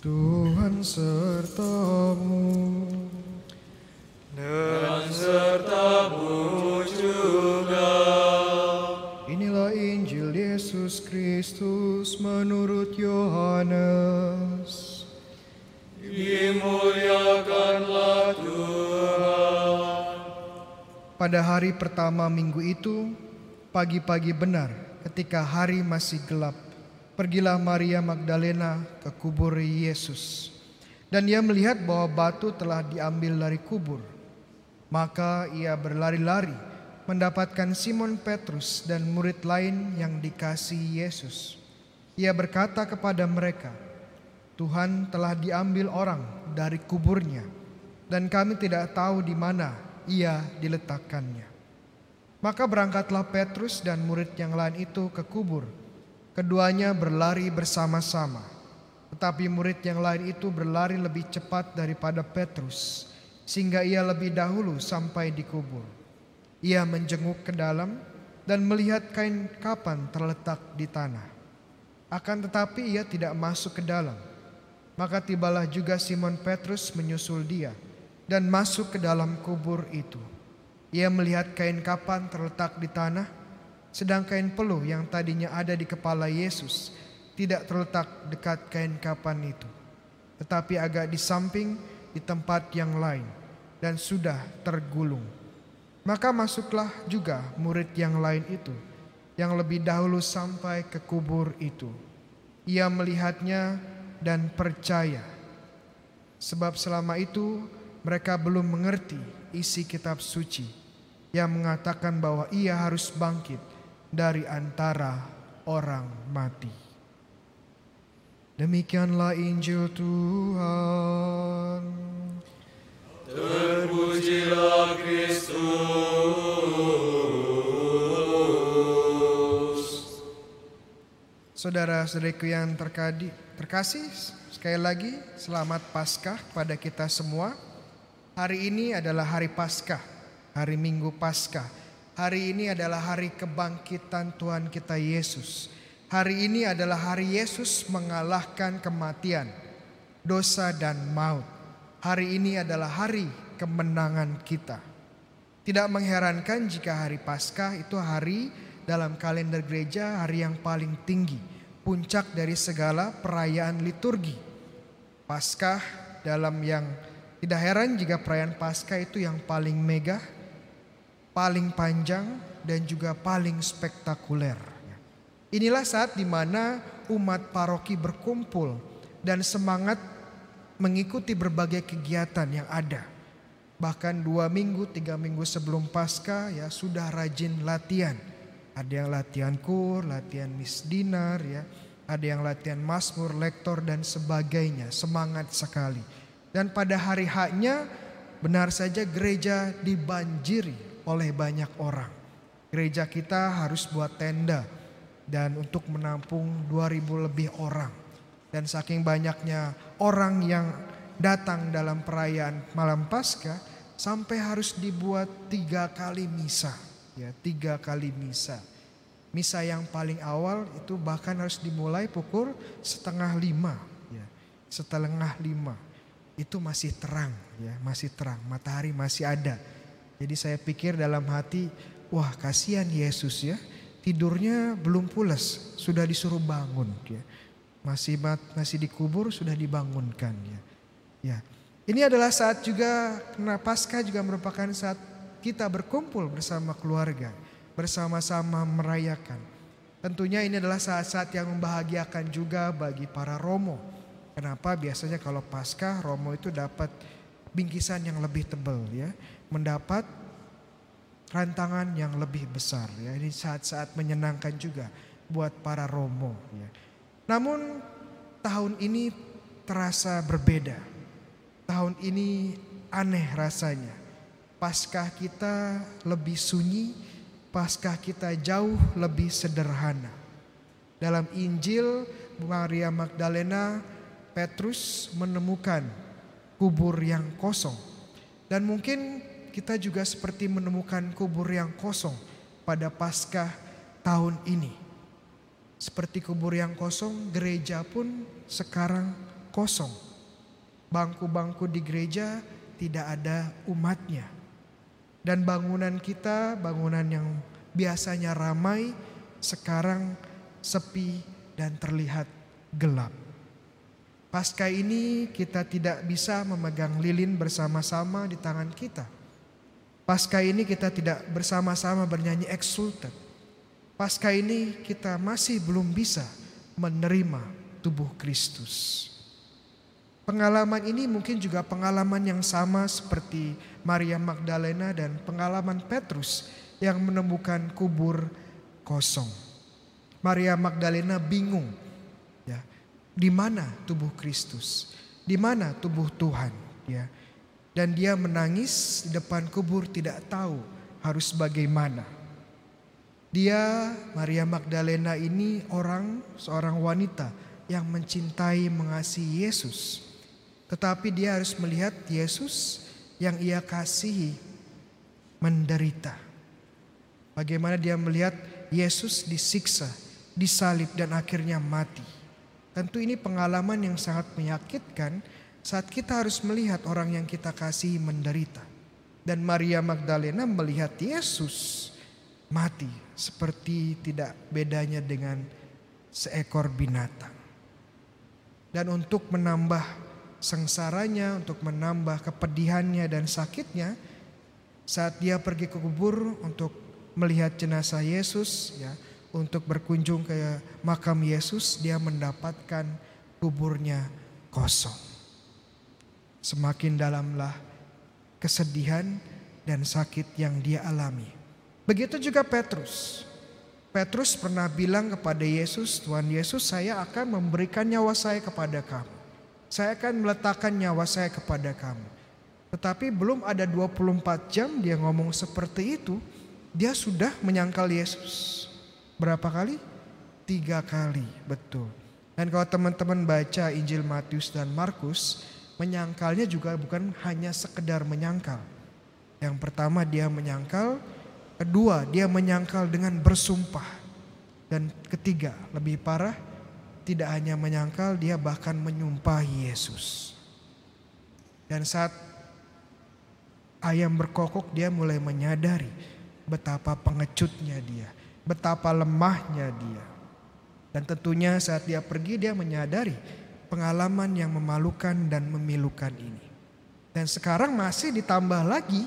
Tuhan sertamu dan sertamu juga. Inilah Injil Yesus Kristus menurut Yohanes. Dimuliakanlah Tuhan. Pada hari pertama minggu itu, pagi-pagi benar ketika hari masih gelap, pergilah Maria Magdalena ke kubur Yesus. Dan ia melihat bahwa batu telah diambil dari kubur. Maka ia berlari-lari mendapatkan Simon Petrus dan murid lain yang dikasih Yesus. Ia berkata kepada mereka, Tuhan telah diambil orang dari kuburnya dan kami tidak tahu di mana ia diletakkannya. Maka berangkatlah Petrus dan murid yang lain itu ke kubur. Keduanya berlari bersama-sama. Tetapi murid yang lain itu berlari lebih cepat daripada Petrus sehingga ia lebih dahulu sampai di kubur. Ia menjenguk ke dalam dan melihat kain kapan terletak di tanah. Akan tetapi ia tidak masuk ke dalam. Maka tibalah juga Simon Petrus menyusul dia dan masuk ke dalam kubur itu. Ia melihat kain kapan terletak di tanah, sedang kain peluh yang tadinya ada di kepala Yesus tidak terletak dekat kain kapan itu, tetapi agak di samping di tempat yang lain dan sudah tergulung. Maka masuklah juga murid yang lain itu, yang lebih dahulu sampai ke kubur itu. Ia melihatnya dan percaya, sebab selama itu mereka belum mengerti isi kitab suci yang mengatakan bahwa ia harus bangkit dari antara orang mati. Demikianlah Injil Tuhan. Terpujilah Kristus. Saudara-saudariku yang terkadi, terkasih, sekali lagi selamat Paskah pada kita semua. Hari ini adalah hari Paskah, hari Minggu Paskah. Hari ini adalah hari kebangkitan Tuhan kita Yesus. Hari ini adalah hari Yesus mengalahkan kematian, dosa dan maut. Hari ini adalah hari kemenangan kita. Tidak mengherankan jika hari Paskah itu hari dalam kalender gereja hari yang paling tinggi, puncak dari segala perayaan liturgi. Paskah dalam yang tidak heran jika perayaan Paskah itu yang paling megah, paling panjang dan juga paling spektakuler. Inilah saat di mana umat paroki berkumpul dan semangat mengikuti berbagai kegiatan yang ada. Bahkan dua minggu, tiga minggu sebelum pasca ya sudah rajin latihan. Ada yang latihan kur, latihan misdinar ya. Ada yang latihan masmur, lektor dan sebagainya. Semangat sekali. Dan pada hari haknya benar saja gereja dibanjiri oleh banyak orang. Gereja kita harus buat tenda dan untuk menampung 2000 lebih orang. Dan saking banyaknya orang yang datang dalam perayaan malam Paskah sampai harus dibuat tiga kali misa, ya tiga kali misa. Misa yang paling awal itu bahkan harus dimulai pukul setengah lima, ya setengah lima. Itu masih terang, ya masih terang, matahari masih ada. Jadi saya pikir dalam hati, wah kasihan Yesus ya, tidurnya belum pulas, sudah disuruh bangun. Ya. Masih masih dikubur sudah dibangunkan ya. Ya. Ini adalah saat juga karena pasca juga merupakan saat kita berkumpul bersama keluarga, bersama-sama merayakan. Tentunya ini adalah saat-saat yang membahagiakan juga bagi para romo. Kenapa? Biasanya kalau pasca romo itu dapat bingkisan yang lebih tebal ya, mendapat rantangan yang lebih besar ya. Ini saat-saat menyenangkan juga buat para romo ya. Namun tahun ini terasa berbeda. Tahun ini aneh rasanya. Paskah kita lebih sunyi, Paskah kita jauh lebih sederhana. Dalam Injil Maria Magdalena, Petrus menemukan kubur yang kosong. Dan mungkin kita juga seperti menemukan kubur yang kosong pada Paskah tahun ini. Seperti kubur yang kosong, gereja pun sekarang kosong. Bangku-bangku di gereja tidak ada umatnya. Dan bangunan kita, bangunan yang biasanya ramai, sekarang sepi dan terlihat gelap. Pasca ini kita tidak bisa memegang lilin bersama-sama di tangan kita. Pasca ini kita tidak bersama-sama bernyanyi exultant. Pasca ini kita masih belum bisa menerima tubuh Kristus. Pengalaman ini mungkin juga pengalaman yang sama seperti Maria Magdalena dan pengalaman Petrus yang menemukan kubur kosong. Maria Magdalena bingung di mana tubuh Kristus? Di mana tubuh Tuhan? Ya. Dan dia menangis di depan kubur tidak tahu harus bagaimana. Dia Maria Magdalena ini orang seorang wanita yang mencintai mengasihi Yesus. Tetapi dia harus melihat Yesus yang ia kasihi menderita. Bagaimana dia melihat Yesus disiksa, disalib dan akhirnya mati. Tentu ini pengalaman yang sangat menyakitkan saat kita harus melihat orang yang kita kasih menderita. Dan Maria Magdalena melihat Yesus mati seperti tidak bedanya dengan seekor binatang. Dan untuk menambah sengsaranya, untuk menambah kepedihannya dan sakitnya, saat dia pergi ke kubur untuk melihat jenazah Yesus, ya, untuk berkunjung ke makam Yesus, dia mendapatkan kuburnya kosong. Semakin dalamlah kesedihan dan sakit yang dia alami. Begitu juga Petrus. Petrus pernah bilang kepada Yesus, Tuhan Yesus saya akan memberikan nyawa saya kepada kamu. Saya akan meletakkan nyawa saya kepada kamu. Tetapi belum ada 24 jam dia ngomong seperti itu, dia sudah menyangkal Yesus. Berapa kali? Tiga kali, betul. Dan kalau teman-teman baca Injil Matius dan Markus, menyangkalnya juga bukan hanya sekedar menyangkal. Yang pertama dia menyangkal, kedua dia menyangkal dengan bersumpah. Dan ketiga, lebih parah, tidak hanya menyangkal, dia bahkan menyumpahi Yesus. Dan saat ayam berkokok dia mulai menyadari betapa pengecutnya dia betapa lemahnya dia. Dan tentunya saat dia pergi dia menyadari pengalaman yang memalukan dan memilukan ini. Dan sekarang masih ditambah lagi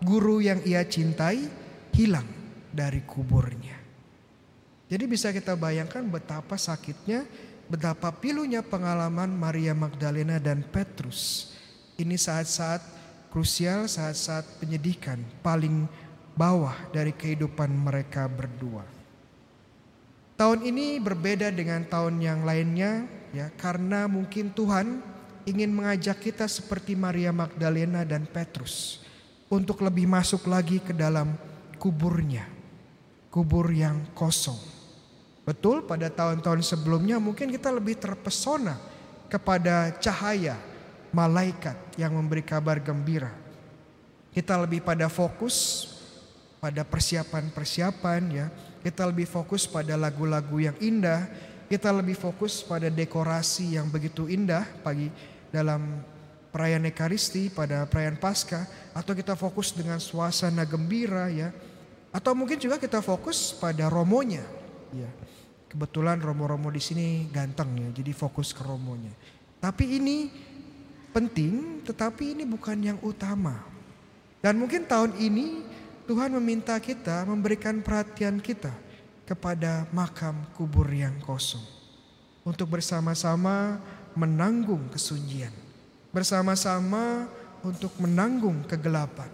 guru yang ia cintai hilang dari kuburnya. Jadi bisa kita bayangkan betapa sakitnya, betapa pilunya pengalaman Maria Magdalena dan Petrus. Ini saat-saat krusial, saat-saat penyedihkan paling bawah dari kehidupan mereka berdua. Tahun ini berbeda dengan tahun yang lainnya ya karena mungkin Tuhan ingin mengajak kita seperti Maria Magdalena dan Petrus untuk lebih masuk lagi ke dalam kuburnya. Kubur yang kosong. Betul pada tahun-tahun sebelumnya mungkin kita lebih terpesona kepada cahaya malaikat yang memberi kabar gembira. Kita lebih pada fokus pada persiapan-persiapan ya. Kita lebih fokus pada lagu-lagu yang indah, kita lebih fokus pada dekorasi yang begitu indah pagi dalam perayaan Ekaristi pada perayaan Paskah atau kita fokus dengan suasana gembira ya. Atau mungkin juga kita fokus pada romonya ya. Kebetulan romo-romo di sini ganteng ya, jadi fokus ke romonya. Tapi ini penting, tetapi ini bukan yang utama. Dan mungkin tahun ini Tuhan meminta kita memberikan perhatian kita kepada makam kubur yang kosong. Untuk bersama-sama menanggung kesunyian. Bersama-sama untuk menanggung kegelapan.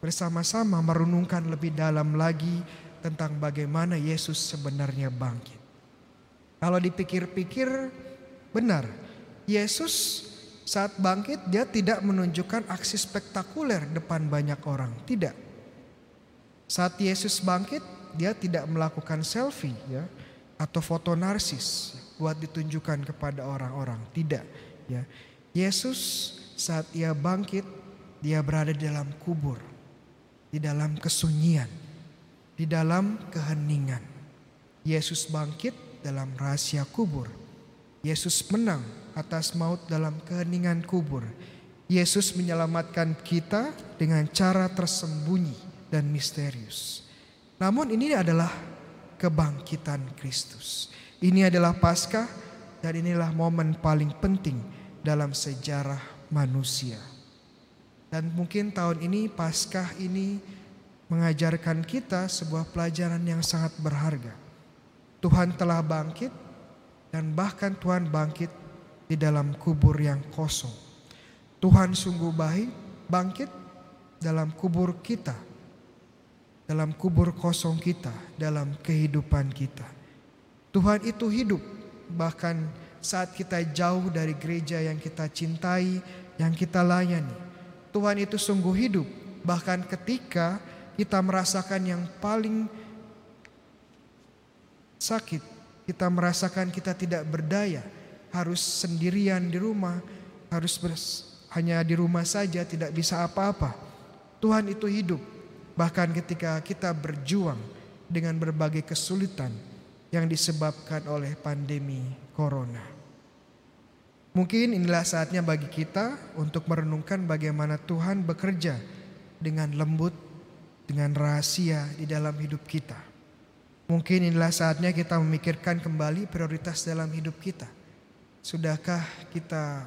Bersama-sama merenungkan lebih dalam lagi tentang bagaimana Yesus sebenarnya bangkit. Kalau dipikir-pikir benar, Yesus saat bangkit dia tidak menunjukkan aksi spektakuler depan banyak orang, tidak. Saat Yesus bangkit, dia tidak melakukan selfie ya atau foto narsis buat ditunjukkan kepada orang-orang. Tidak, ya. Yesus saat ia bangkit, dia berada di dalam kubur, di dalam kesunyian, di dalam keheningan. Yesus bangkit dalam rahasia kubur. Yesus menang atas maut dalam keheningan kubur. Yesus menyelamatkan kita dengan cara tersembunyi dan misterius. Namun ini adalah kebangkitan Kristus. Ini adalah Paskah dan inilah momen paling penting dalam sejarah manusia. Dan mungkin tahun ini Paskah ini mengajarkan kita sebuah pelajaran yang sangat berharga. Tuhan telah bangkit dan bahkan Tuhan bangkit di dalam kubur yang kosong. Tuhan sungguh baik bangkit dalam kubur kita, dalam kubur kosong kita, dalam kehidupan kita. Tuhan itu hidup bahkan saat kita jauh dari gereja yang kita cintai, yang kita layani. Tuhan itu sungguh hidup bahkan ketika kita merasakan yang paling sakit, kita merasakan kita tidak berdaya, harus sendirian di rumah, harus hanya di rumah saja, tidak bisa apa-apa. Tuhan itu hidup, bahkan ketika kita berjuang dengan berbagai kesulitan yang disebabkan oleh pandemi corona. Mungkin inilah saatnya bagi kita untuk merenungkan bagaimana Tuhan bekerja dengan lembut dengan rahasia di dalam hidup kita. Mungkin inilah saatnya kita memikirkan kembali prioritas dalam hidup kita. Sudahkah kita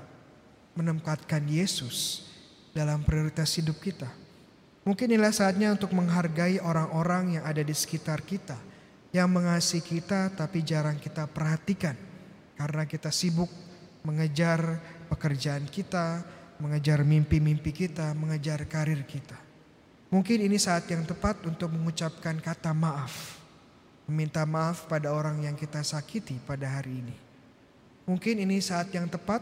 menempatkan Yesus dalam prioritas hidup kita? Mungkin inilah saatnya untuk menghargai orang-orang yang ada di sekitar kita, yang mengasihi kita tapi jarang kita perhatikan karena kita sibuk mengejar pekerjaan kita, mengejar mimpi-mimpi kita, mengejar karir kita. Mungkin ini saat yang tepat untuk mengucapkan kata maaf. Meminta maaf pada orang yang kita sakiti pada hari ini. Mungkin ini saat yang tepat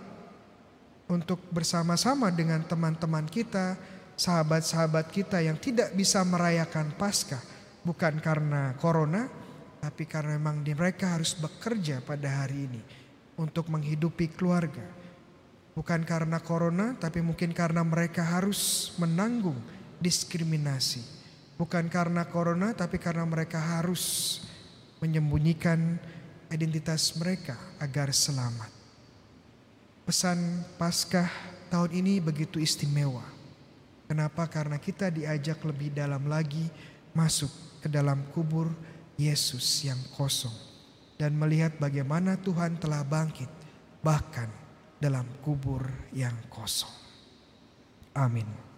untuk bersama-sama dengan teman-teman kita, sahabat-sahabat kita yang tidak bisa merayakan Paskah. Bukan karena corona, tapi karena memang mereka harus bekerja pada hari ini untuk menghidupi keluarga. Bukan karena corona, tapi mungkin karena mereka harus menanggung diskriminasi. Bukan karena corona tapi karena mereka harus menyembunyikan identitas mereka agar selamat. Pesan Paskah tahun ini begitu istimewa. Kenapa? Karena kita diajak lebih dalam lagi masuk ke dalam kubur Yesus yang kosong dan melihat bagaimana Tuhan telah bangkit bahkan dalam kubur yang kosong. Amin.